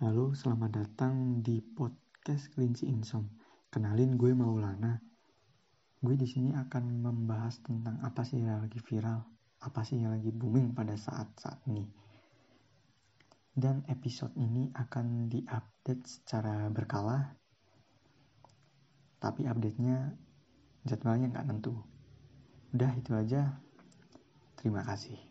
Halo, selamat datang di podcast Kelinci Insom. Kenalin gue Maulana. Gue di sini akan membahas tentang apa sih yang lagi viral, apa sih yang lagi booming pada saat-saat ini. Dan episode ini akan diupdate secara berkala, tapi update-nya jadwalnya nggak tentu. Udah itu aja. Terima kasih.